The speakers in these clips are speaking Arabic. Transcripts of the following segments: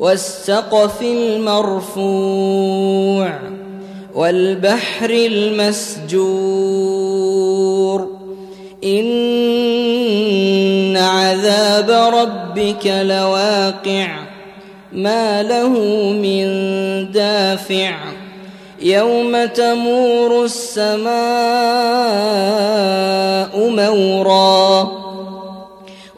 والسقف المرفوع والبحر المسجور إن عذاب ربك لواقع ما له من دافع يوم تمور السماء مورا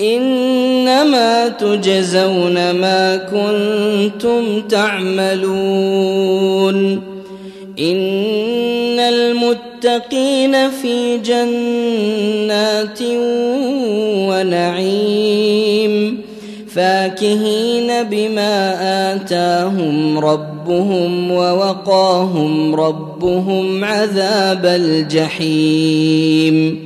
إنما تجزون ما كنتم تعملون. إن المتقين في جنات ونعيم. فاكهين بما آتاهم ربهم ووقاهم ربهم عذاب الجحيم.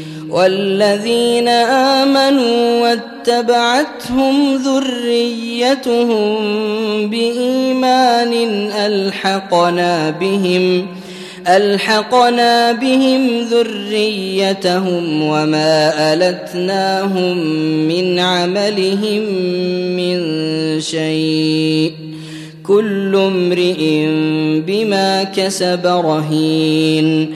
والذين آمنوا واتبعتهم ذريتهم بإيمان ألحقنا بهم ألحقنا بهم ذريتهم وما ألتناهم من عملهم من شيء كل امرئ بما كسب رهين.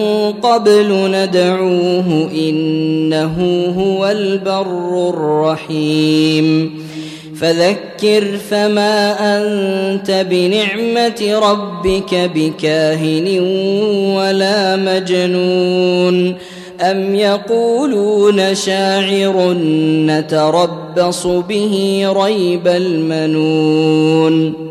قبل ندعوه إنه هو البر الرحيم. فذكر فما أنت بنعمة ربك بكاهن ولا مجنون. أم يقولون شاعر نتربص به ريب المنون.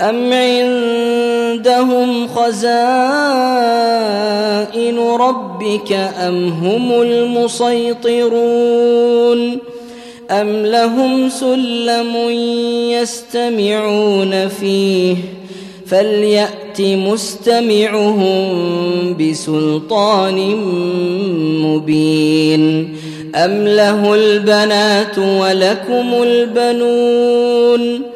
أم عندهم خزائن ربك أم هم المسيطرون أم لهم سلم يستمعون فيه فليأت مستمعهم بسلطان مبين أم له البنات ولكم البنون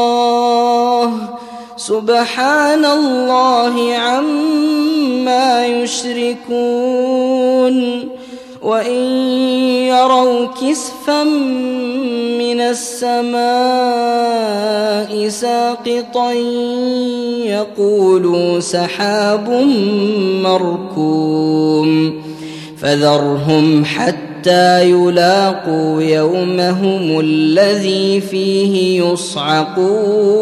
سبحان الله عما يشركون وإن يروا كسفا من السماء ساقطا يقولوا سحاب مركوم فذرهم حتى يلاقوا يومهم الذي فيه يصعقون